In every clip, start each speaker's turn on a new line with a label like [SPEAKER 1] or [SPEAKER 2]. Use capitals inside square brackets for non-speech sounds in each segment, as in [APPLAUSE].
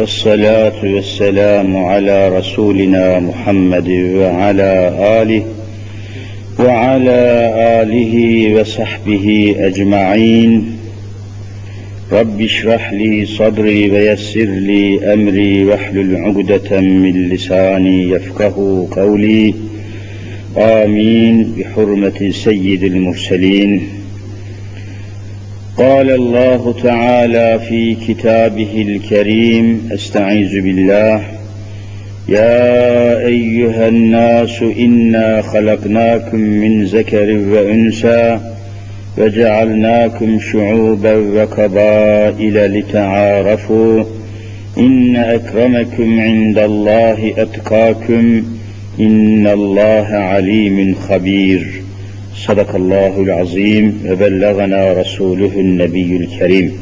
[SPEAKER 1] والصلاة والسلام على رسولنا محمد وعلى آله وعلى آله وصحبه أجمعين. رب اشرح لي صدري ويسر لي أمري واحلل عقدة من لساني يفقه قولي. آمين. بحرمة سيد المرسلين. قال الله تعالى في كتابه الكريم استعيذ بالله يا ايها الناس انا خلقناكم من ذكر وانثى وجعلناكم شعوبا وقبائل لتعارفوا ان اكرمكم عند الله اتقاكم ان الله عليم خبير Sadakallahul azim ve bellagana rasuluhun nebiyyül kerim.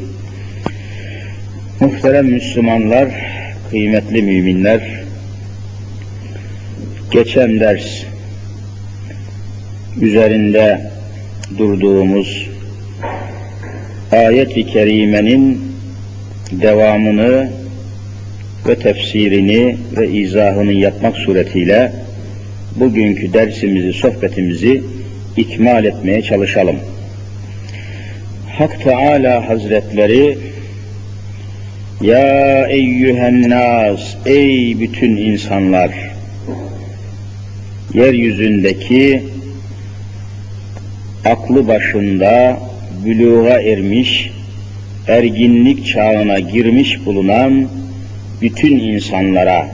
[SPEAKER 1] Muhterem Müslümanlar, kıymetli müminler, geçen ders üzerinde durduğumuz ayet-i kerimenin devamını ve tefsirini ve izahını yapmak suretiyle bugünkü dersimizi, sohbetimizi ikmal etmeye çalışalım. Hak Teala Hazretleri Ya eyyühen nas ey bütün insanlar yeryüzündeki aklı başında büluğa ermiş erginlik çağına girmiş bulunan bütün insanlara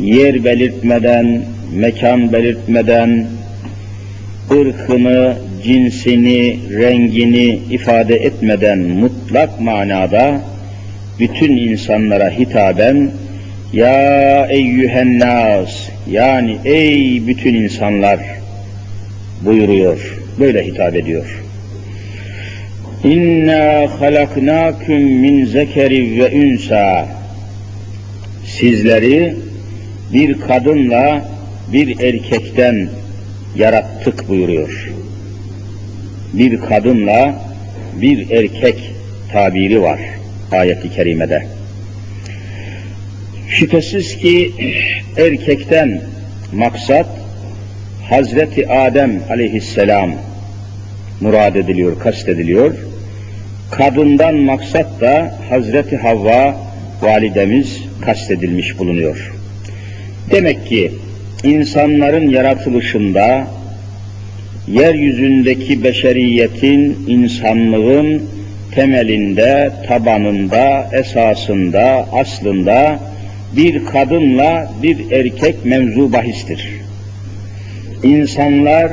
[SPEAKER 1] yer belirtmeden, mekan belirtmeden, ırkını, cinsini, rengini ifade etmeden mutlak manada bütün insanlara hitaben ya eyyühen nas yani ey bütün insanlar buyuruyor. Böyle hitap ediyor. İnna halaknakum min zekeri ve ünsa sizleri bir kadınla bir erkekten yarattık buyuruyor. Bir kadınla bir erkek tabiri var ayeti kerimede. Şüphesiz ki erkekten maksat Hazreti Adem aleyhisselam murad ediliyor, kastediliyor. Kadından maksat da Hazreti Havva validemiz kastedilmiş bulunuyor. Demek ki insanların yaratılışında yeryüzündeki beşeriyetin, insanlığın temelinde, tabanında, esasında, aslında bir kadınla bir erkek mevzu bahistir. İnsanlar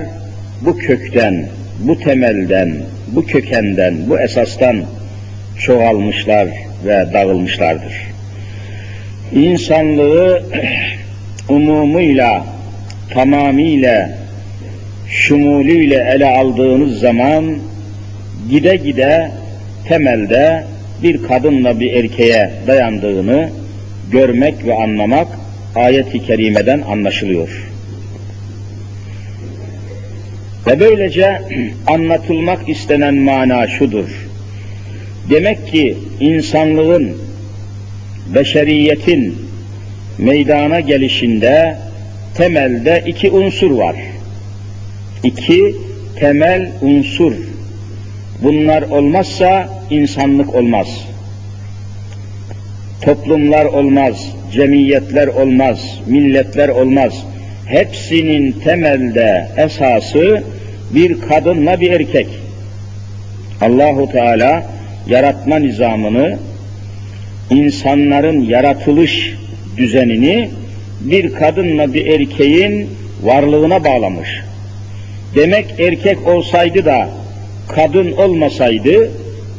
[SPEAKER 1] bu kökten, bu temelden, bu kökenden, bu esastan çoğalmışlar ve dağılmışlardır. İnsanlığı umumuyla, tamamıyla, şumulüyle ele aldığınız zaman gide gide temelde bir kadınla bir erkeğe dayandığını görmek ve anlamak ayet-i kerimeden anlaşılıyor. Ve böylece [CLEARS THROAT] anlatılmak istenen mana şudur. Demek ki insanlığın, beşeriyetin meydana gelişinde temelde iki unsur var. İki temel unsur. Bunlar olmazsa insanlık olmaz. Toplumlar olmaz, cemiyetler olmaz, milletler olmaz. Hepsinin temelde esası bir kadınla bir erkek. Allahu Teala yaratma nizamını insanların yaratılış düzenini bir kadınla bir erkeğin varlığına bağlamış. Demek erkek olsaydı da kadın olmasaydı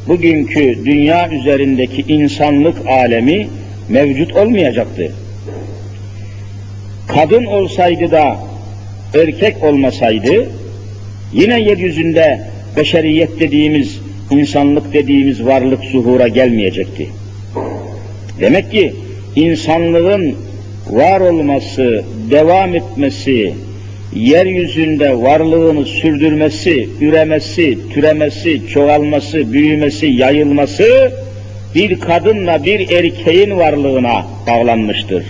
[SPEAKER 1] bugünkü dünya üzerindeki insanlık alemi mevcut olmayacaktı. Kadın olsaydı da erkek olmasaydı yine yeryüzünde beşeriyet dediğimiz, insanlık dediğimiz varlık zuhura gelmeyecekti. Demek ki insanlığın var olması, devam etmesi, yeryüzünde varlığını sürdürmesi, üremesi, türemesi, çoğalması, büyümesi, yayılması bir kadınla bir erkeğin varlığına bağlanmıştır.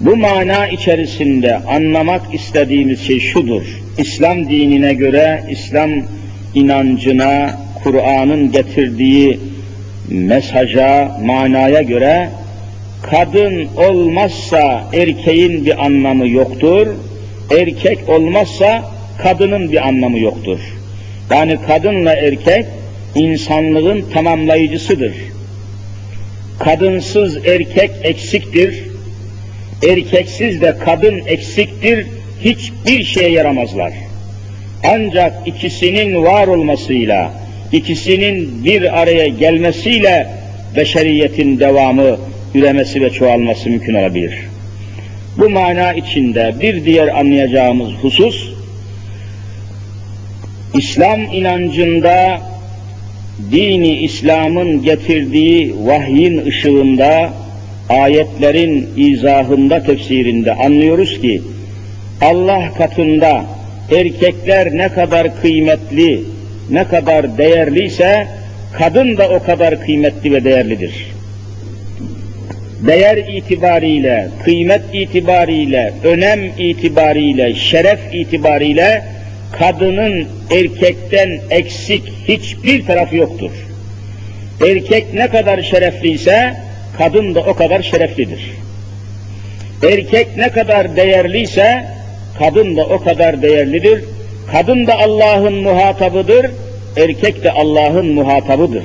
[SPEAKER 1] Bu mana içerisinde anlamak istediğimiz şey şudur. İslam dinine göre, İslam inancına, Kur'an'ın getirdiği mesaja, manaya göre kadın olmazsa erkeğin bir anlamı yoktur, erkek olmazsa kadının bir anlamı yoktur. Yani kadınla erkek insanlığın tamamlayıcısıdır. Kadınsız erkek eksiktir, erkeksiz de kadın eksiktir, hiçbir şeye yaramazlar. Ancak ikisinin var olmasıyla, ikisinin bir araya gelmesiyle beşeriyetin devamı, üremesi ve çoğalması mümkün olabilir. Bu mana içinde bir diğer anlayacağımız husus, İslam inancında dini İslam'ın getirdiği vahyin ışığında ayetlerin izahında tefsirinde anlıyoruz ki Allah katında erkekler ne kadar kıymetli, ne kadar değerliyse kadın da o kadar kıymetli ve değerlidir. Değer itibariyle, kıymet itibariyle, önem itibariyle, şeref itibariyle kadının erkekten eksik hiçbir tarafı yoktur. Erkek ne kadar şerefliyse kadın da o kadar şereflidir. Erkek ne kadar değerliyse kadın da o kadar değerlidir. Kadın da Allah'ın muhatabıdır, erkek de Allah'ın muhatabıdır.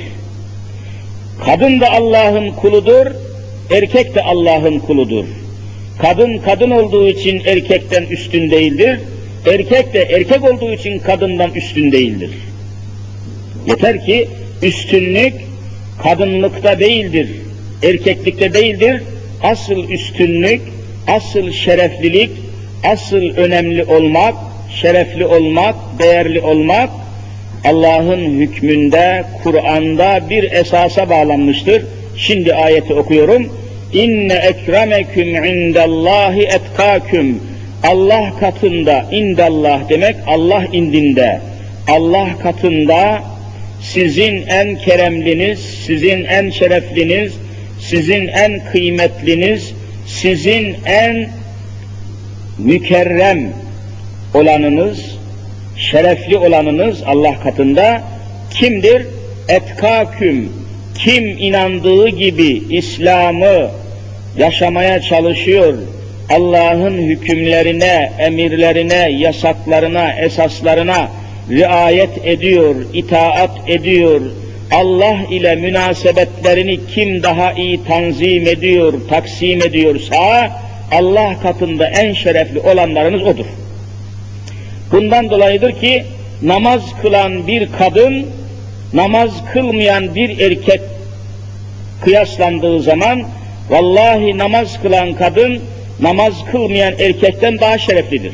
[SPEAKER 1] Kadın da Allah'ın kuludur, erkek de Allah'ın kuludur. Kadın kadın olduğu için erkekten üstün değildir, erkek de erkek olduğu için kadından üstün değildir. Yeter ki üstünlük kadınlıkta değildir, erkeklikte değildir. Asıl üstünlük, asıl şereflilik, asıl önemli olmak, şerefli olmak, değerli olmak Allah'ın hükmünde, Kur'an'da bir esasa bağlanmıştır. Şimdi ayeti okuyorum. İnne ekremeküm indallahi etkaküm. Allah katında, indallah demek Allah indinde. Allah katında sizin en keremliniz, sizin en şerefliniz, sizin en kıymetliniz, sizin en mükerrem olanınız, şerefli olanınız Allah katında kimdir? Etkaküm, kim inandığı gibi İslam'ı yaşamaya çalışıyor, Allah'ın hükümlerine, emirlerine, yasaklarına, esaslarına riayet ediyor, itaat ediyor, Allah ile münasebetlerini kim daha iyi tanzim ediyor, taksim ediyorsa, Allah katında en şerefli olanlarınız odur. Bundan dolayıdır ki namaz kılan bir kadın, namaz kılmayan bir erkek kıyaslandığı zaman vallahi namaz kılan kadın namaz kılmayan erkekten daha şereflidir.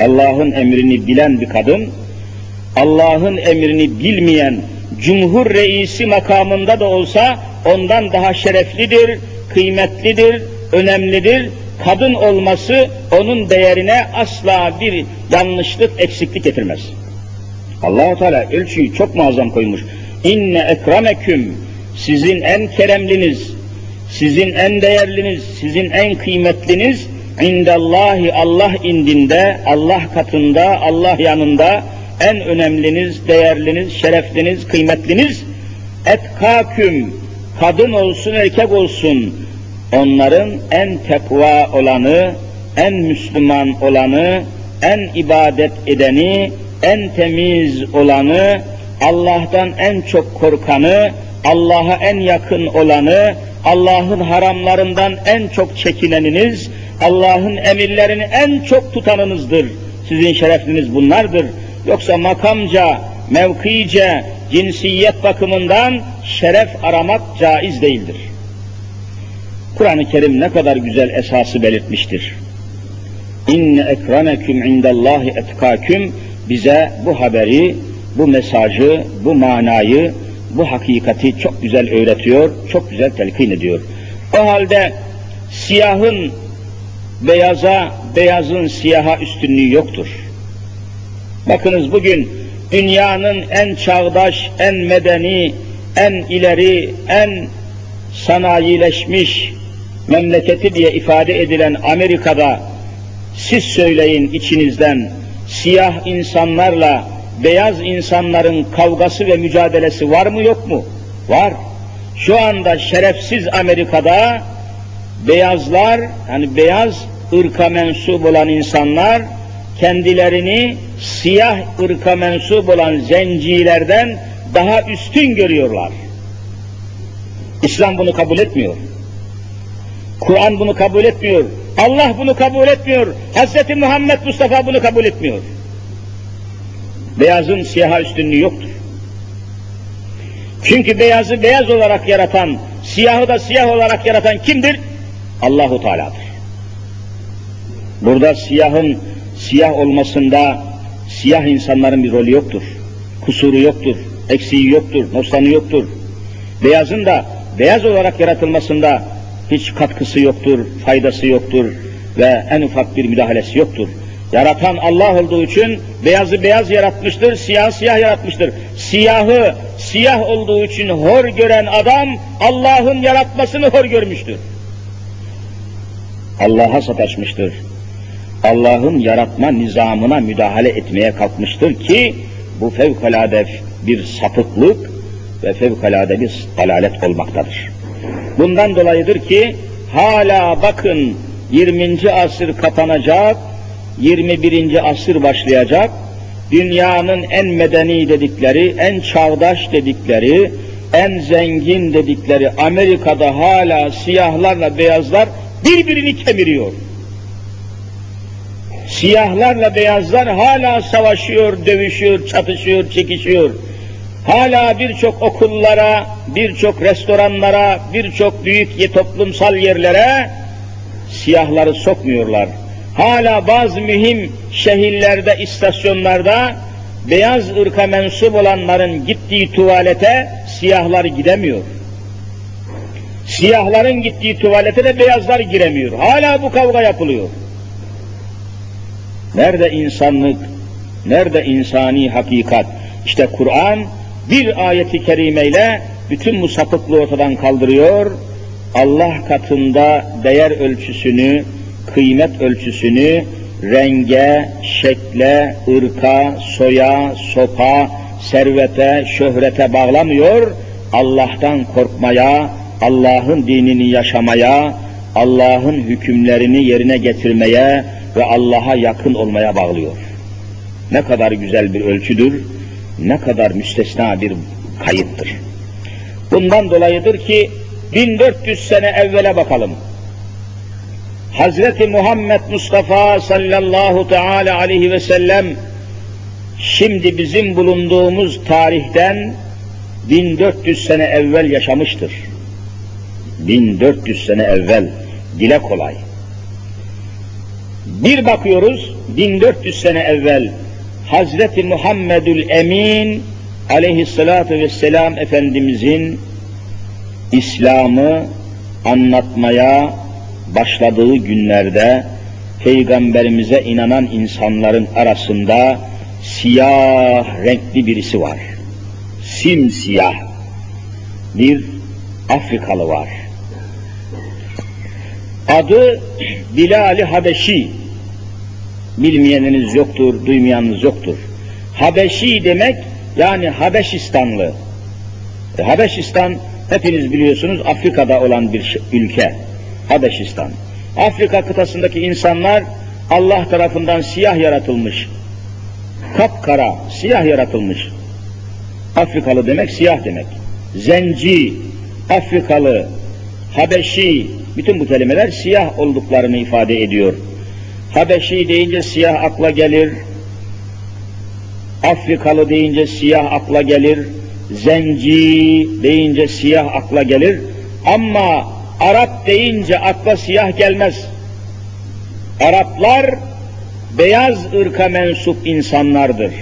[SPEAKER 1] Allah'ın emrini bilen bir kadın, Allah'ın emrini bilmeyen cumhur reisi makamında da olsa ondan daha şereflidir, kıymetlidir, önemlidir. Kadın olması onun değerine asla bir yanlışlık, eksiklik getirmez. Allah Teala ölçüyü çok muazzam koymuş. İnne ekremeküm sizin en keremliniz, sizin en değerliniz, sizin en kıymetliniz indallahi Allah indinde, Allah katında, Allah yanında en önemliniz, değerliniz, şerefliniz, kıymetliniz etkaküm kadın olsun erkek olsun onların en tekva olanı, en Müslüman olanı, en ibadet edeni, en temiz olanı, Allah'tan en çok korkanı, Allah'a en yakın olanı, Allah'ın haramlarından en çok çekineniniz, Allah'ın emirlerini en çok tutanınızdır. Sizin şerefiniz bunlardır. Yoksa makamca, mevkice, cinsiyet bakımından şeref aramak caiz değildir. Kur'an-ı Kerim ne kadar güzel esası belirtmiştir. İnne ekremeküm indallahi etkaküm bize bu haberi, bu mesajı, bu manayı, bu hakikati çok güzel öğretiyor, çok güzel telkin ediyor. O halde siyahın beyaza, beyazın siyaha üstünlüğü yoktur. Bakınız bugün dünyanın en çağdaş, en medeni, en ileri, en sanayileşmiş memleketi diye ifade edilen Amerika'da siz söyleyin içinizden siyah insanlarla beyaz insanların kavgası ve mücadelesi var mı yok mu? Var. Şu anda şerefsiz Amerika'da beyazlar, hani beyaz ırka mensup olan insanlar kendilerini siyah ırka mensup olan zencilerden daha üstün görüyorlar. İslam bunu kabul etmiyor. Kur'an bunu kabul etmiyor. Allah bunu kabul etmiyor. Hz. Muhammed Mustafa bunu kabul etmiyor. Beyazın siyaha üstünlüğü yoktur. Çünkü beyazı beyaz olarak yaratan, siyahı da siyah olarak yaratan kimdir? Allahu Teala'dır. Burada siyahın siyah olmasında siyah insanların bir rolü yoktur. Kusuru yoktur, eksiği yoktur, noksanı yoktur. Beyazın da beyaz olarak yaratılmasında hiç katkısı yoktur, faydası yoktur ve en ufak bir müdahalesi yoktur. Yaratan Allah olduğu için beyazı beyaz yaratmıştır, siyah siyah yaratmıştır. Siyahı siyah olduğu için hor gören adam Allah'ın yaratmasını hor görmüştür. Allah'a sataşmıştır. Allah'ın yaratma nizamına müdahale etmeye kalkmıştır ki bu fevkalade bir sapıklık ve fevkalade bir dalalet olmaktadır. Bundan dolayıdır ki hala bakın 20. asır kapanacak, 21. asır başlayacak, dünyanın en medeni dedikleri, en çağdaş dedikleri, en zengin dedikleri Amerika'da hala siyahlarla beyazlar birbirini kemiriyor. Siyahlarla beyazlar hala savaşıyor, dövüşüyor, çatışıyor, çekişiyor. Hala birçok okullara, birçok restoranlara, birçok büyük toplumsal yerlere siyahları sokmuyorlar. Hala bazı mühim şehirlerde, istasyonlarda beyaz ırka mensup olanların gittiği tuvalete siyahlar gidemiyor. Siyahların gittiği tuvalete de beyazlar giremiyor. Hala bu kavga yapılıyor. Nerede insanlık, nerede insani hakikat? İşte Kur'an bir ayeti kerimeyle bütün bu sapıklığı ortadan kaldırıyor. Allah katında değer ölçüsünü, kıymet ölçüsünü renge, şekle, ırka, soya, sopa, servete, şöhrete bağlamıyor. Allah'tan korkmaya, Allah'ın dinini yaşamaya, Allah'ın hükümlerini yerine getirmeye ve Allah'a yakın olmaya bağlıyor. Ne kadar güzel bir ölçüdür, ne kadar müstesna bir kayıttır. Bundan dolayıdır ki 1400 sene evvele bakalım. Hazreti Muhammed Mustafa sallallahu teala aleyhi ve sellem şimdi bizim bulunduğumuz tarihten 1400 sene evvel yaşamıştır. 1400 sene evvel dile kolay. Bir bakıyoruz 1400 sene evvel Hazreti Muhammedül Emin aleyhissalatu vesselam Efendimizin İslam'ı anlatmaya başladığı günlerde Peygamberimize inanan insanların arasında siyah renkli birisi var. Simsiyah bir Afrikalı var. Adı Bilal-i Habeşi. Bilmeyeniniz yoktur, duymayanınız yoktur. Habeşi demek yani Habeşistanlı. E, Habeşistan hepiniz biliyorsunuz Afrika'da olan bir ülke. Habeşistan. Afrika kıtasındaki insanlar Allah tarafından siyah yaratılmış. Kapkara, siyah yaratılmış. Afrikalı demek siyah demek. Zenci, Afrikalı, Habeşi, bütün bu kelimeler siyah olduklarını ifade ediyor. Habeşi deyince siyah akla gelir, Afrikalı deyince siyah akla gelir, Zenci deyince siyah akla gelir, ama Arap deyince akla siyah gelmez. Araplar beyaz ırka mensup insanlardır.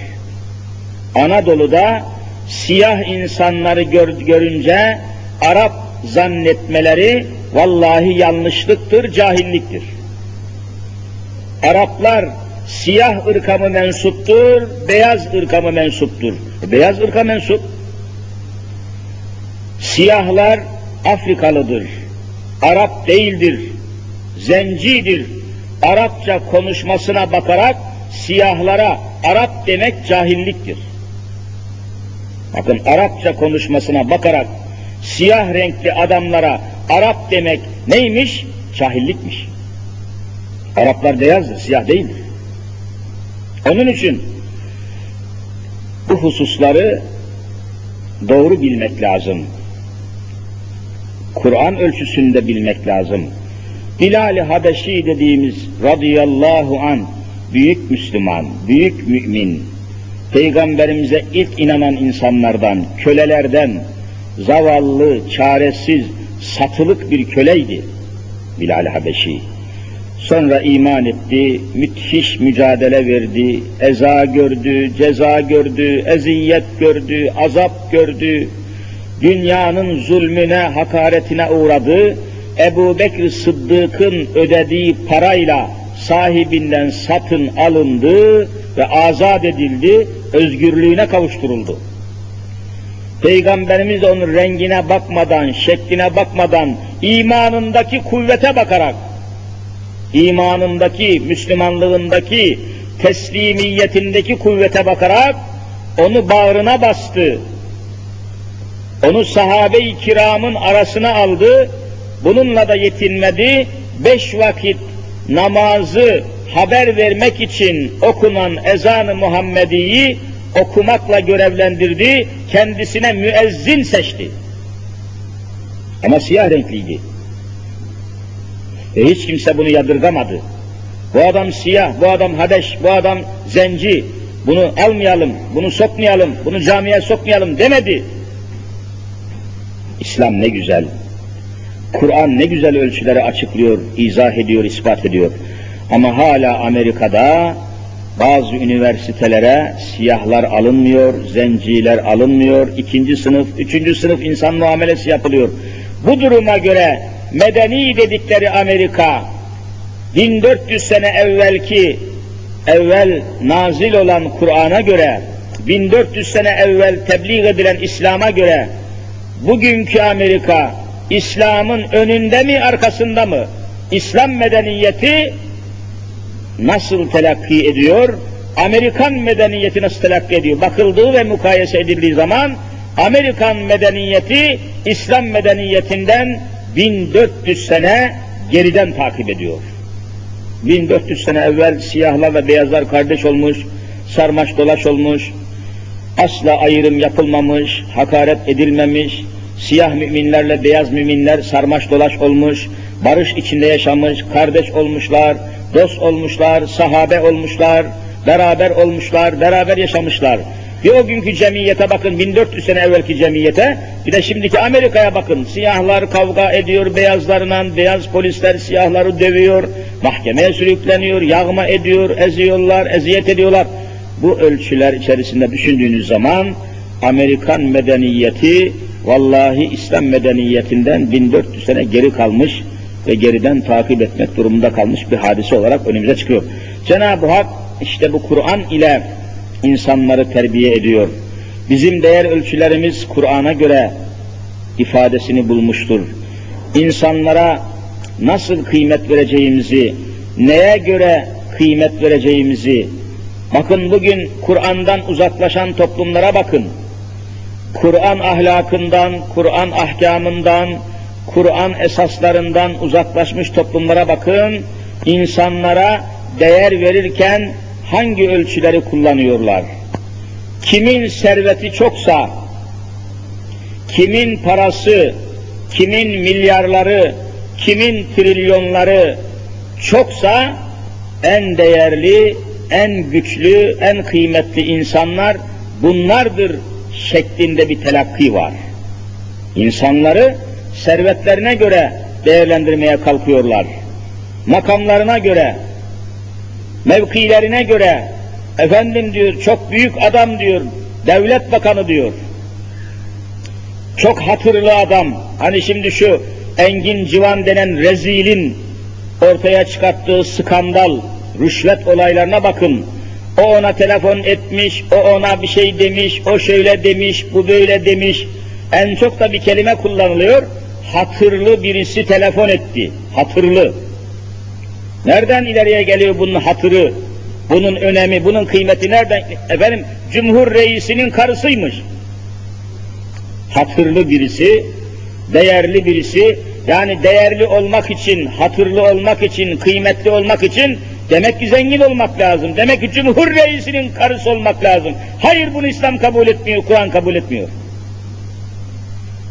[SPEAKER 1] Anadolu'da siyah insanları gör, görünce Arap zannetmeleri vallahi yanlışlıktır, cahilliktir. Araplar siyah ırka mı mensuptur, beyaz ırka mı mensuptur? E, beyaz ırka mensup. Siyahlar Afrikalıdır, Arap değildir, zencidir. Arapça konuşmasına bakarak siyahlara Arap demek cahilliktir. Bakın Arapça konuşmasına bakarak siyah renkli adamlara Arap demek neymiş? Cahillikmiş. Araplar beyazdır, siyah değildir. Onun için bu hususları doğru bilmek lazım. Kur'an ölçüsünde bilmek lazım. Bilal-i Habeşi dediğimiz radıyallahu an büyük Müslüman, büyük mümin, Peygamberimize ilk inanan insanlardan, kölelerden, zavallı, çaresiz, satılık bir köleydi Bilal-i Habeşi. Sonra iman etti, müthiş mücadele verdi, eza gördü, ceza gördü, eziyet gördü, azap gördü, dünyanın zulmüne, hakaretine uğradı, Ebu Bekir Sıddık'ın ödediği parayla sahibinden satın alındı ve azat edildi, özgürlüğüne kavuşturuldu. Peygamberimiz de onun rengine bakmadan, şekline bakmadan, imanındaki kuvvete bakarak, imanındaki, Müslümanlığındaki, teslimiyetindeki kuvvete bakarak onu bağrına bastı. Onu sahabe-i kiramın arasına aldı. Bununla da yetinmedi. Beş vakit namazı haber vermek için okunan ezan-ı Muhammedi'yi okumakla görevlendirdi. Kendisine müezzin seçti. Ama siyah renkliydi. Ve hiç kimse bunu yadırgamadı. Bu adam siyah, bu adam hadeş, bu adam zenci, bunu almayalım, bunu sokmayalım, bunu camiye sokmayalım demedi. İslam ne güzel, Kur'an ne güzel ölçüleri açıklıyor, izah ediyor, ispat ediyor. Ama hala Amerika'da bazı üniversitelere siyahlar alınmıyor, zenciler alınmıyor, ikinci sınıf, üçüncü sınıf insan muamelesi yapılıyor. Bu duruma göre medeni dedikleri Amerika, 1400 sene evvelki, evvel nazil olan Kur'an'a göre, 1400 sene evvel tebliğ edilen İslam'a göre, bugünkü Amerika, İslam'ın önünde mi arkasında mı? İslam medeniyeti nasıl telakki ediyor? Amerikan medeniyeti nasıl telakki ediyor? Bakıldığı ve mukayese edildiği zaman Amerikan medeniyeti İslam medeniyetinden 1400 sene geriden takip ediyor. 1400 sene evvel siyahlar ve beyazlar kardeş olmuş, sarmaş dolaş olmuş, asla ayrım yapılmamış, hakaret edilmemiş, siyah müminlerle beyaz müminler sarmaş dolaş olmuş, barış içinde yaşamış, kardeş olmuşlar, dost olmuşlar, sahabe olmuşlar, beraber olmuşlar, beraber yaşamışlar. Bir o günkü cemiyete bakın, 1400 sene evvelki cemiyete, bir de şimdiki Amerika'ya bakın. Siyahlar kavga ediyor beyazlarla, beyaz polisler siyahları dövüyor, mahkemeye sürükleniyor, yağma ediyor, eziyorlar, eziyet ediyorlar. Bu ölçüler içerisinde düşündüğünüz zaman, Amerikan medeniyeti, vallahi İslam medeniyetinden 1400 sene geri kalmış ve geriden takip etmek durumunda kalmış bir hadise olarak önümüze çıkıyor. Cenab-ı Hak işte bu Kur'an ile insanları terbiye ediyor. Bizim değer ölçülerimiz Kur'an'a göre ifadesini bulmuştur. İnsanlara nasıl kıymet vereceğimizi, neye göre kıymet vereceğimizi, bakın bugün Kur'an'dan uzaklaşan toplumlara bakın. Kur'an ahlakından, Kur'an ahkamından, Kur'an esaslarından uzaklaşmış toplumlara bakın, insanlara değer verirken hangi ölçüleri kullanıyorlar? Kimin serveti çoksa, kimin parası, kimin milyarları, kimin trilyonları çoksa en değerli, en güçlü, en kıymetli insanlar bunlardır şeklinde bir telakki var. İnsanları servetlerine göre değerlendirmeye kalkıyorlar. Makamlarına göre, mevkilerine göre, efendim diyor çok büyük adam diyor, devlet bakanı diyor. Çok hatırlı adam, hani şimdi şu Engin Civan denen rezilin ortaya çıkarttığı skandal, rüşvet olaylarına bakın. O ona telefon etmiş, o ona bir şey demiş, o şöyle demiş, bu böyle demiş. En çok da bir kelime kullanılıyor. Hatırlı birisi telefon etti. Hatırlı. Nereden ileriye geliyor bunun hatırı, bunun önemi, bunun kıymeti nereden? Efendim, Cumhur Reisi'nin karısıymış. Hatırlı birisi, değerli birisi, yani değerli olmak için, hatırlı olmak için, kıymetli olmak için demek ki zengin olmak lazım. Demek ki Cumhur Reisi'nin karısı olmak lazım. Hayır bunu İslam kabul etmiyor, Kur'an kabul etmiyor.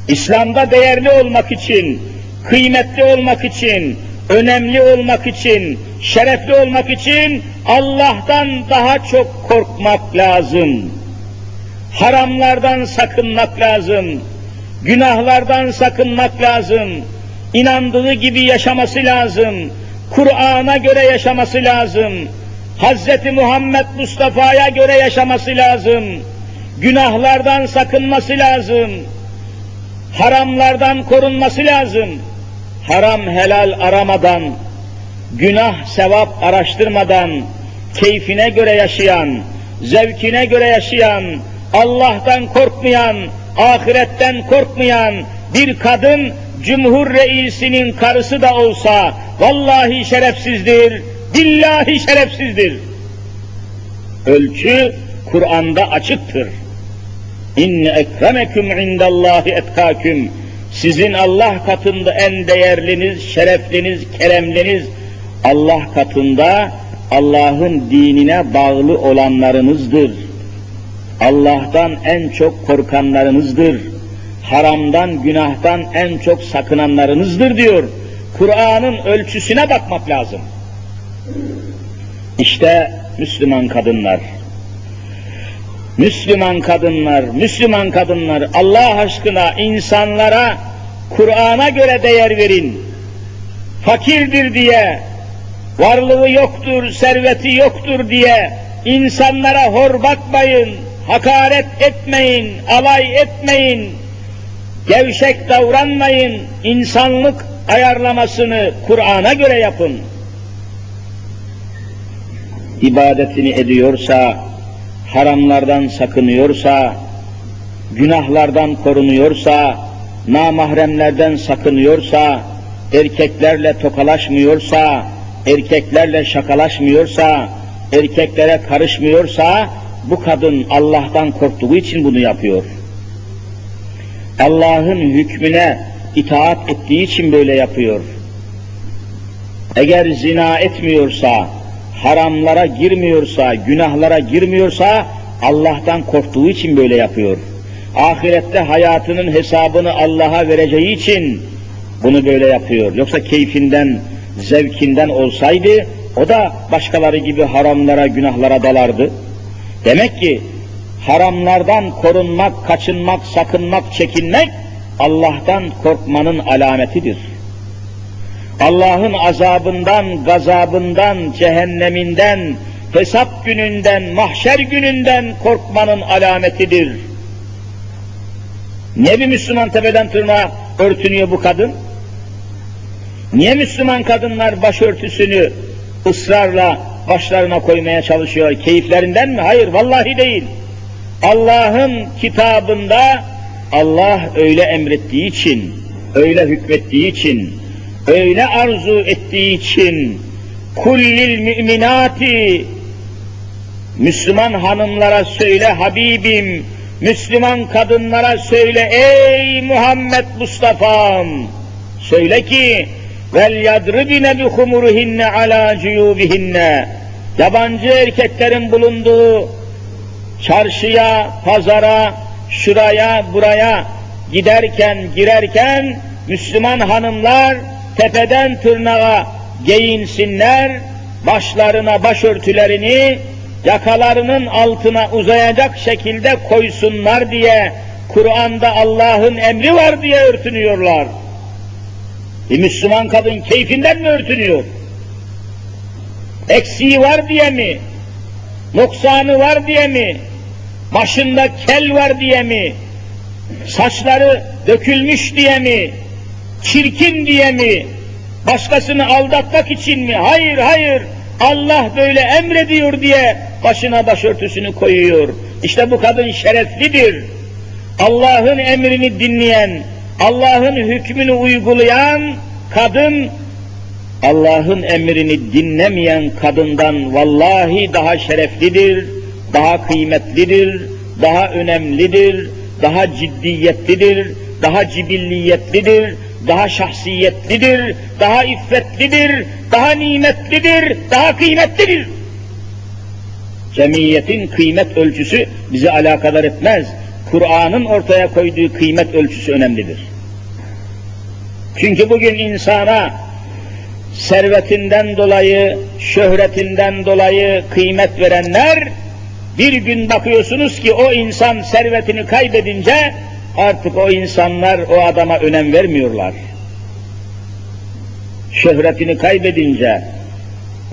[SPEAKER 1] İslam'da değerli olmak için, kıymetli olmak için, önemli olmak için, şerefli olmak için Allah'tan daha çok korkmak lazım. Haramlardan sakınmak lazım. Günahlardan sakınmak lazım. İnandığı gibi yaşaması lazım. Kur'an'a göre yaşaması lazım. Hz. Muhammed Mustafa'ya göre yaşaması lazım. Günahlardan sakınması lazım. Haramlardan korunması lazım haram helal aramadan, günah sevap araştırmadan, keyfine göre yaşayan, zevkine göre yaşayan, Allah'tan korkmayan, ahiretten korkmayan bir kadın Cumhur Reisinin karısı da olsa vallahi şerefsizdir, billahi şerefsizdir. Ölçü Kur'an'da açıktır. İnne ekremekum indallahi etkâküm sizin Allah katında en değerliniz, şerefliniz, keremliniz Allah katında Allah'ın dinine bağlı olanlarınızdır. Allah'tan en çok korkanlarınızdır. Haramdan, günahtan en çok sakınanlarınızdır diyor. Kur'an'ın ölçüsüne bakmak lazım. İşte Müslüman kadınlar. Müslüman kadınlar, Müslüman kadınlar Allah aşkına insanlara Kur'an'a göre değer verin. Fakirdir diye, varlığı yoktur, serveti yoktur diye insanlara hor bakmayın, hakaret etmeyin, alay etmeyin, gevşek davranmayın, insanlık ayarlamasını Kur'an'a göre yapın. İbadetini ediyorsa, haramlardan sakınıyorsa, günahlardan korunuyorsa, namahremlerden sakınıyorsa, erkeklerle tokalaşmıyorsa, erkeklerle şakalaşmıyorsa, erkeklere karışmıyorsa, bu kadın Allah'tan korktuğu için bunu yapıyor. Allah'ın hükmüne itaat ettiği için böyle yapıyor. Eğer zina etmiyorsa, haramlara girmiyorsa, günahlara girmiyorsa Allah'tan korktuğu için böyle yapıyor. Ahirette hayatının hesabını Allah'a vereceği için bunu böyle yapıyor. Yoksa keyfinden, zevkinden olsaydı o da başkaları gibi haramlara, günahlara dalardı. Demek ki haramlardan korunmak, kaçınmak, sakınmak, çekinmek Allah'tan korkmanın alametidir. Allah'ın azabından, gazabından, cehenneminden, hesap gününden, mahşer gününden korkmanın alametidir. Niye bir Müslüman tepeden tırnağa örtünüyor bu kadın? Niye Müslüman kadınlar başörtüsünü ısrarla başlarına koymaya çalışıyor? Keyiflerinden mi? Hayır, vallahi değil. Allah'ın kitabında Allah öyle emrettiği için, öyle hükmettiği için, öyle arzu ettiği için kullil müminati Müslüman hanımlara söyle Habibim, Müslüman kadınlara söyle ey Muhammed Mustafa'm, söyle ki vel yadribine bi humuruhinne ala cuyubihinne. Yabancı erkeklerin bulunduğu çarşıya, pazara, şuraya, buraya giderken, girerken Müslüman hanımlar tepeden tırnağa giyinsinler, başlarına başörtülerini yakalarının altına uzayacak şekilde koysunlar diye Kur'an'da Allah'ın emri var diye örtünüyorlar. Bir Müslüman kadın keyfinden mi örtünüyor? Eksiği var diye mi? Noksanı var diye mi? Başında kel var diye mi? Saçları dökülmüş diye mi? Çirkin diye mi? Başkasını aldatmak için mi? Hayır, hayır. Allah böyle emrediyor diye başına başörtüsünü koyuyor. İşte bu kadın şereflidir. Allah'ın emrini dinleyen, Allah'ın hükmünü uygulayan kadın, Allah'ın emrini dinlemeyen kadından vallahi daha şereflidir, daha kıymetlidir, daha önemlidir, daha ciddiyetlidir, daha cibilliyetlidir, daha şahsiyetlidir, daha iffetlidir, daha nimetlidir, daha kıymetlidir. Cemiyetin kıymet ölçüsü bizi alakadar etmez. Kur'an'ın ortaya koyduğu kıymet ölçüsü önemlidir. Çünkü bugün insana servetinden dolayı, şöhretinden dolayı kıymet verenler, bir gün bakıyorsunuz ki o insan servetini kaybedince artık o insanlar o adama önem vermiyorlar. Şöhretini kaybedince,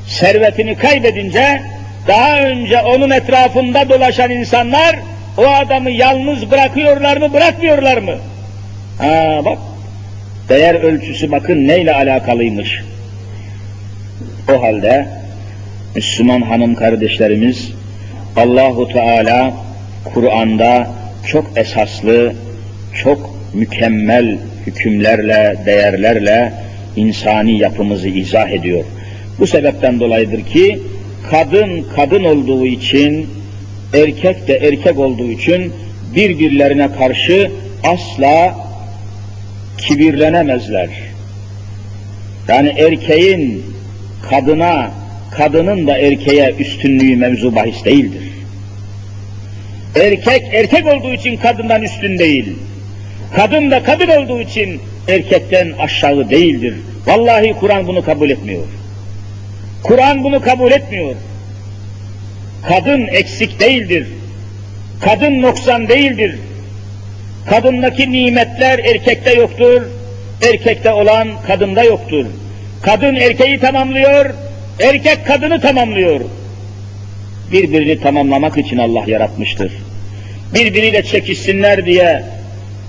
[SPEAKER 1] servetini kaybedince daha önce onun etrafında dolaşan insanlar o adamı yalnız bırakıyorlar mı, bırakmıyorlar mı? Ha bak, değer ölçüsü bakın neyle alakalıymış. O halde Müslüman hanım kardeşlerimiz Allahu Teala Kur'an'da çok esaslı, çok mükemmel hükümlerle, değerlerle insani yapımızı izah ediyor. Bu sebepten dolayıdır ki kadın kadın olduğu için, erkek de erkek olduğu için birbirlerine karşı asla kibirlenemezler. Yani erkeğin kadına, kadının da erkeğe üstünlüğü mevzu bahis değildir. Erkek erkek olduğu için kadından üstün değil. Kadın da kadın olduğu için erkekten aşağı değildir. Vallahi Kur'an bunu kabul etmiyor. Kur'an bunu kabul etmiyor. Kadın eksik değildir. Kadın noksan değildir. Kadındaki nimetler erkekte yoktur. Erkekte olan kadında yoktur. Kadın erkeği tamamlıyor, erkek kadını tamamlıyor. Birbirini tamamlamak için Allah yaratmıştır. Birbiriyle çekişsinler diye,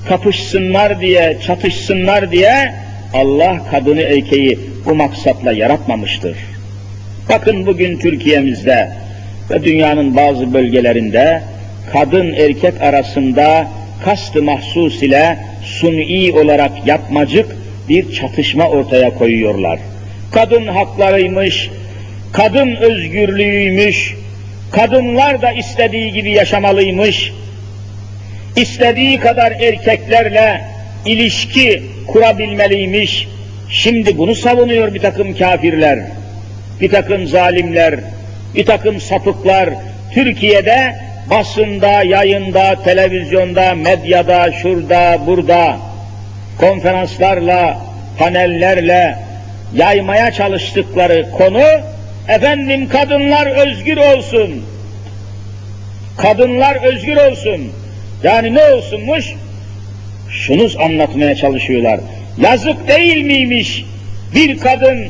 [SPEAKER 1] kapışsınlar diye, çatışsınlar diye Allah kadını erkeği bu maksatla yaratmamıştır. Bakın bugün Türkiye'mizde ve dünyanın bazı bölgelerinde kadın erkek arasında kast-ı mahsus ile suni olarak yapmacık bir çatışma ortaya koyuyorlar. Kadın haklarıymış, kadın özgürlüğüymüş, kadınlar da istediği gibi yaşamalıymış, istediği kadar erkeklerle ilişki kurabilmeliymiş. Şimdi bunu savunuyor bir takım kafirler, bir takım zalimler, bir takım sapıklar. Türkiye'de basında, yayında, televizyonda, medyada, şurada, burada konferanslarla, panellerle yaymaya çalıştıkları konu efendim kadınlar özgür olsun. Kadınlar özgür olsun. Yani ne olsunmuş? Şunu anlatmaya çalışıyorlar. Yazık değil miymiş bir kadın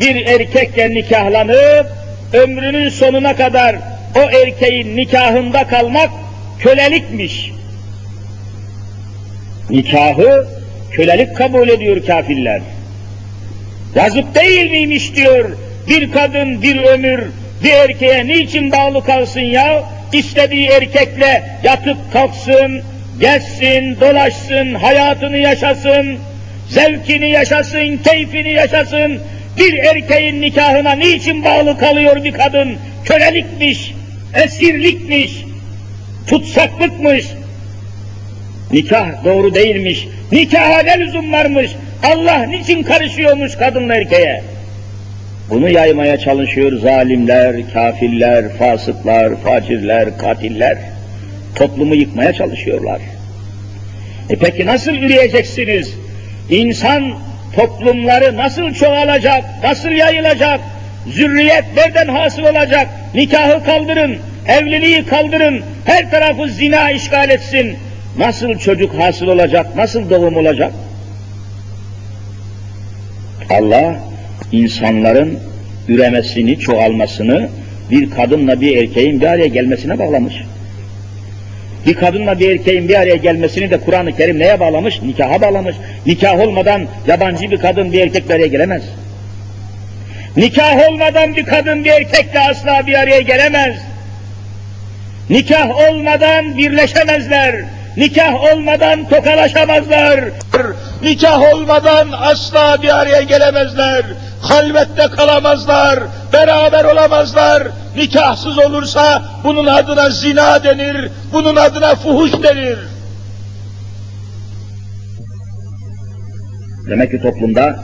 [SPEAKER 1] bir erkekle nikahlanıp ömrünün sonuna kadar o erkeğin nikahında kalmak kölelikmiş. Nikahı kölelik kabul ediyor kafirler. Yazık değil miymiş diyor bir kadın bir ömür bir erkeğe niçin bağlı kalsın ya? İstediği erkekle yatıp kalksın, gezsin, dolaşsın, hayatını yaşasın, zevkini yaşasın, keyfini yaşasın. Bir erkeğin nikahına niçin bağlı kalıyor bir kadın? Kölelikmiş, esirlikmiş, tutsaklıkmış. Nikah doğru değilmiş. Nikaha ne lüzum varmış? Allah niçin karışıyormuş kadınla erkeğe? Bunu yaymaya çalışıyor zalimler, kafirler, fasıklar, facirler, katiller. Toplumu yıkmaya çalışıyorlar. E peki nasıl yürüyeceksiniz? İnsan toplumları nasıl çoğalacak, nasıl yayılacak? Zürriyet nereden hasıl olacak? Nikahı kaldırın, evliliği kaldırın, her tarafı zina işgal etsin. Nasıl çocuk hasıl olacak, nasıl doğum olacak? Allah insanların üremesini, çoğalmasını bir kadınla bir erkeğin bir araya gelmesine bağlamış. Bir kadınla bir erkeğin bir araya gelmesini de Kur'an-ı Kerim neye bağlamış? Nikaha bağlamış. Nikah olmadan yabancı bir kadın bir erkek bir araya gelemez. Nikah olmadan bir kadın bir erkekle asla bir araya gelemez. Nikah olmadan birleşemezler. Nikah olmadan tokalaşamazlar. Nikah olmadan asla bir araya gelemezler. Halvette kalamazlar, beraber olamazlar. Nikahsız olursa bunun adına zina denir, bunun adına fuhuş denir. Demek ki toplumda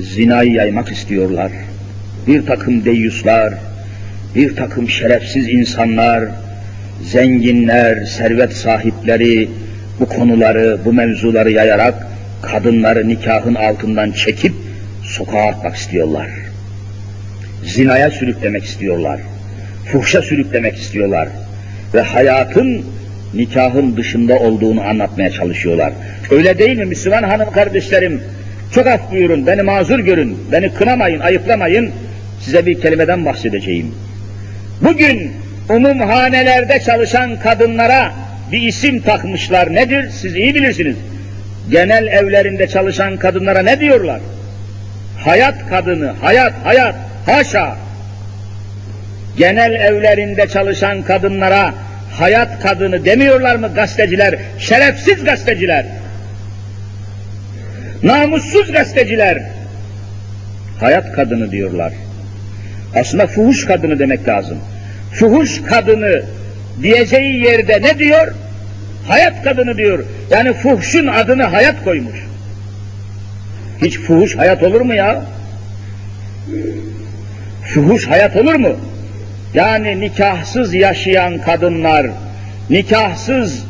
[SPEAKER 1] zinayı yaymak istiyorlar. Bir takım deyyuslar, bir takım şerefsiz insanlar, zenginler, servet sahipleri bu konuları, bu mevzuları yayarak kadınları nikahın altından çekip sokağa atmak istiyorlar. Zinaya sürüklemek istiyorlar. Fuhşa sürüklemek istiyorlar. Ve hayatın nikahın dışında olduğunu anlatmaya çalışıyorlar. Öyle değil mi Müslüman hanım kardeşlerim? Çok af buyurun, beni mazur görün, beni kınamayın, ayıplamayın. Size bir kelimeden bahsedeceğim. Bugün umumhanelerde çalışan kadınlara bir isim takmışlar. Nedir? Siz iyi bilirsiniz. Genel evlerinde çalışan kadınlara ne diyorlar? Hayat kadını, hayat, hayat, haşa. Genel evlerinde çalışan kadınlara hayat kadını demiyorlar mı gazeteciler? Şerefsiz gazeteciler. Namussuz gazeteciler. Hayat kadını diyorlar. Aslında fuhuş kadını demek lazım. Fuhuş kadını diyeceği yerde ne diyor? Hayat kadını diyor. Yani fuhşun adını hayat koymuş. Hiç fuhuş hayat olur mu ya? Fuhuş hayat olur mu? Yani nikahsız yaşayan kadınlar, nikahsız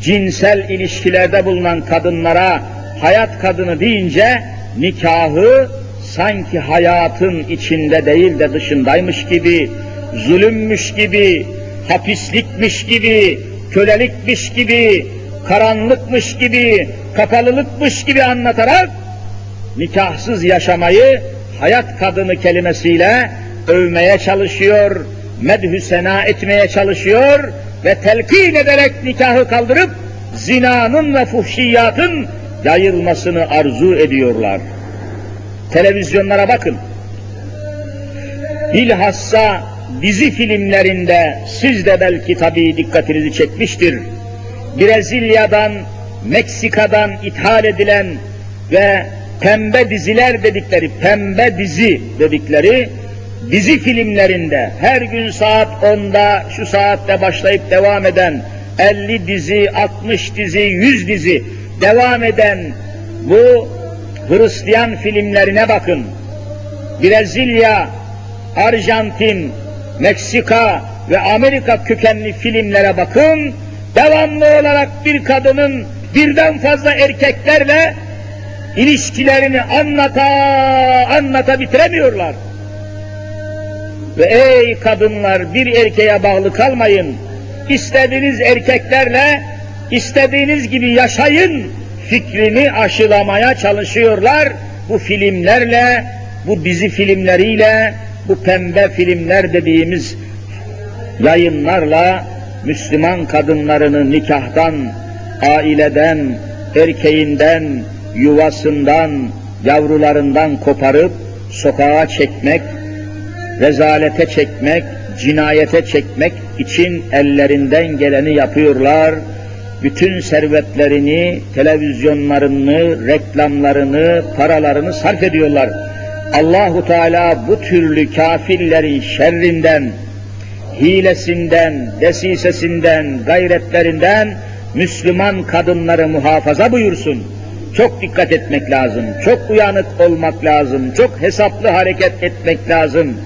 [SPEAKER 1] cinsel ilişkilerde bulunan kadınlara hayat kadını deyince nikahı sanki hayatın içinde değil de dışındaymış gibi, zulümmüş gibi, hapislikmiş gibi, kölelikmiş gibi, karanlıkmış gibi, kapalılıkmış gibi anlatarak nikahsız yaşamayı hayat kadını kelimesiyle övmeye çalışıyor, medhü sena etmeye çalışıyor ve telkin ederek nikahı kaldırıp zinanın ve fuhşiyatın yayılmasını arzu ediyorlar. Televizyonlara bakın. Bilhassa dizi filmlerinde siz de belki tabii dikkatinizi çekmiştir. Brezilya'dan, Meksika'dan ithal edilen ve pembe diziler dedikleri, pembe dizi dedikleri dizi filmlerinde her gün saat 10'da şu saatte başlayıp devam eden 50 dizi, 60 dizi, 100 dizi devam eden bu Hristiyan filmlerine bakın. Brezilya, Arjantin, Meksika ve Amerika kökenli filmlere bakın. Devamlı olarak bir kadının birden fazla erkeklerle ilişkilerini anlata anlata bitiremiyorlar. Ve ey kadınlar bir erkeğe bağlı kalmayın. İstediğiniz erkeklerle istediğiniz gibi yaşayın fikrini aşılamaya çalışıyorlar. Bu filmlerle, bu dizi filmleriyle, bu pembe filmler dediğimiz yayınlarla Müslüman kadınlarını nikahtan, aileden, erkeğinden, yuvasından, yavrularından koparıp sokağa çekmek, rezalete çekmek, cinayete çekmek için ellerinden geleni yapıyorlar. Bütün servetlerini, televizyonlarını, reklamlarını, paralarını sarf ediyorlar. Allahu Teala bu türlü kafirlerin şerrinden, hilesinden, desisesinden, gayretlerinden Müslüman kadınları muhafaza buyursun. Çok dikkat etmek lazım, çok uyanık olmak lazım, çok hesaplı hareket etmek lazım.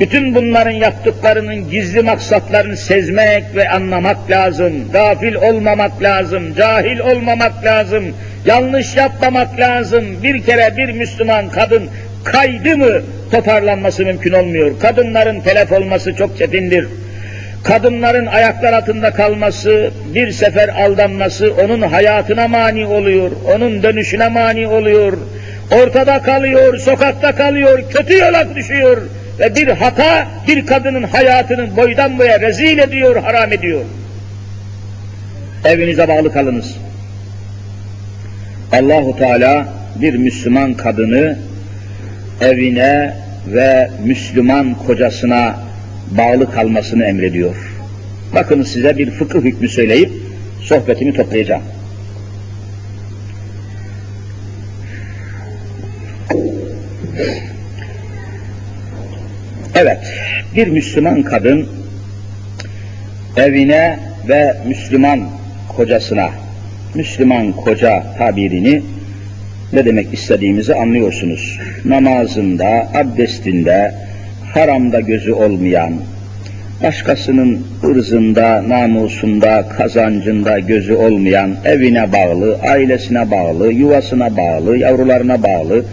[SPEAKER 1] Bütün bunların yaptıklarının gizli maksatlarını sezmek ve anlamak lazım. Gafil olmamak lazım, cahil olmamak lazım, yanlış yapmamak lazım. Bir kere bir Müslüman kadın kaydı mı toparlanması mümkün olmuyor. Kadınların telef olması çok çetindir. Kadınların ayaklar altında kalması, bir sefer aldanması onun hayatına mani oluyor, onun dönüşüne mani oluyor. Ortada kalıyor, sokakta kalıyor, kötü yola düşüyor ve bir hata bir kadının hayatını boydan boya rezil ediyor, haram ediyor. Evinize bağlı kalınız. Allahu Teala bir Müslüman kadını evine, ve Müslüman kocasına bağlı kalmasını emrediyor. Bakın size bir fıkıh hükmü söyleyip sohbetimi toplayacağım. Evet, bir Müslüman kadın evine ve Müslüman kocasına, Müslüman koca tabirini ne demek istediğimizi anlıyorsunuz. Namazında, abdestinde, haramda gözü olmayan, başkasının ırzında, namusunda, kazancında gözü olmayan, evine bağlı, ailesine bağlı, yuvasına bağlı, yavrularına bağlı,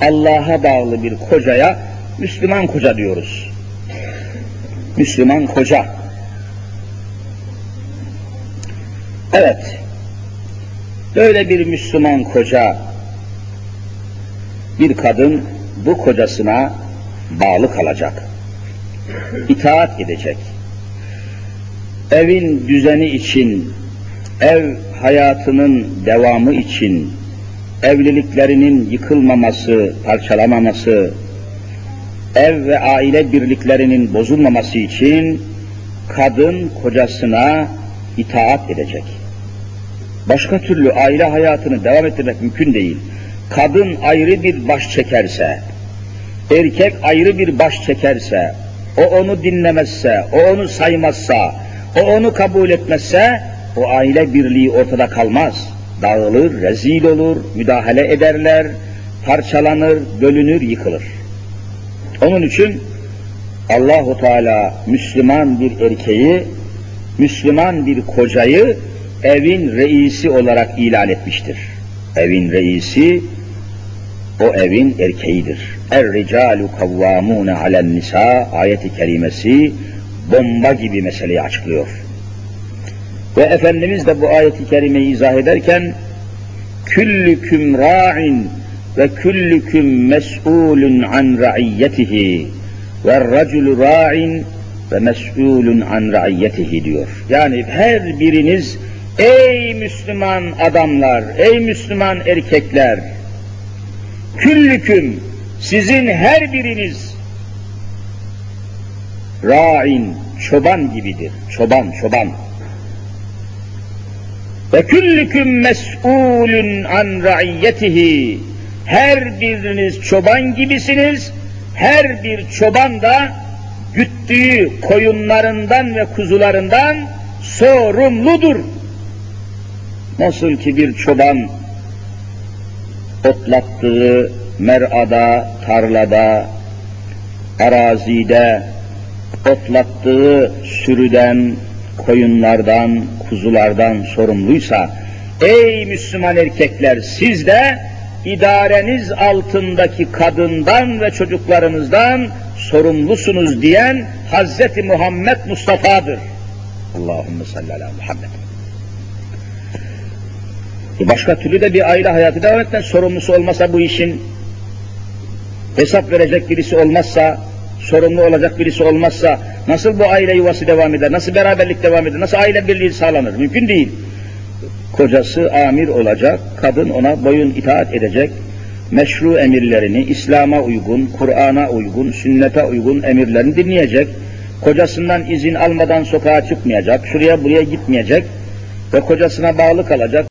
[SPEAKER 1] Allah'a bağlı bir kocaya Müslüman koca diyoruz. Müslüman koca. Evet, böyle bir Müslüman koca, bir kadın bu kocasına bağlı kalacak. İtaat edecek. Evin düzeni için, ev hayatının devamı için, evliliklerinin yıkılmaması, parçalamaması, ev ve aile birliklerinin bozulmaması için kadın kocasına itaat edecek. Başka türlü aile hayatını devam ettirmek mümkün değil. Kadın ayrı bir baş çekerse, erkek ayrı bir baş çekerse, o onu dinlemezse, o onu saymazsa, o onu kabul etmezse, o aile birliği ortada kalmaz. Dağılır, rezil olur, müdahale ederler, parçalanır, bölünür, yıkılır. Onun için Allahu Teala Müslüman bir erkeği, Müslüman bir kocayı evin reisi olarak ilan etmiştir. Evin reisi o evin erkeğidir. Er-ricalu kavvamune alen nisa ayeti kerimesi bomba gibi meseleyi açıklıyor. Ve Efendimiz de bu ayeti kerimeyi izah ederken küllüküm ra'in ve küllüküm mes'ulun an ra'iyyetihi ve raculu ra'in ve mes'ulun an ra'iyyetihi diyor. Yani her biriniz ey Müslüman adamlar, ey Müslüman erkekler, küllüküm sizin her biriniz ra'in çoban gibidir. Çoban, çoban. Ve küllüküm mes'ulun an ra'iyyetihi her biriniz çoban gibisiniz, her bir çoban da güttüğü koyunlarından ve kuzularından sorumludur. Nasıl ki bir çoban otlattığı merada, tarlada, arazide otlattığı sürüden, koyunlardan, kuzulardan sorumluysa, ey Müslüman erkekler siz de idareniz altındaki kadından ve çocuklarınızdan sorumlusunuz diyen Hazreti Muhammed Mustafa'dır. Allahümme salli ala Muhammed. Başka türlü de bir aile hayatı devam etmez. Sorumlusu olmasa bu işin, hesap verecek birisi olmazsa, sorumlu olacak birisi olmazsa, nasıl bu aile yuvası devam eder, nasıl beraberlik devam eder, nasıl aile birliği sağlanır? Mümkün değil. Kocası amir olacak, kadın ona boyun itaat edecek, meşru emirlerini, İslam'a uygun, Kur'an'a uygun, sünnete uygun emirlerini dinleyecek, kocasından izin almadan sokağa çıkmayacak, şuraya buraya gitmeyecek ve kocasına bağlı kalacak.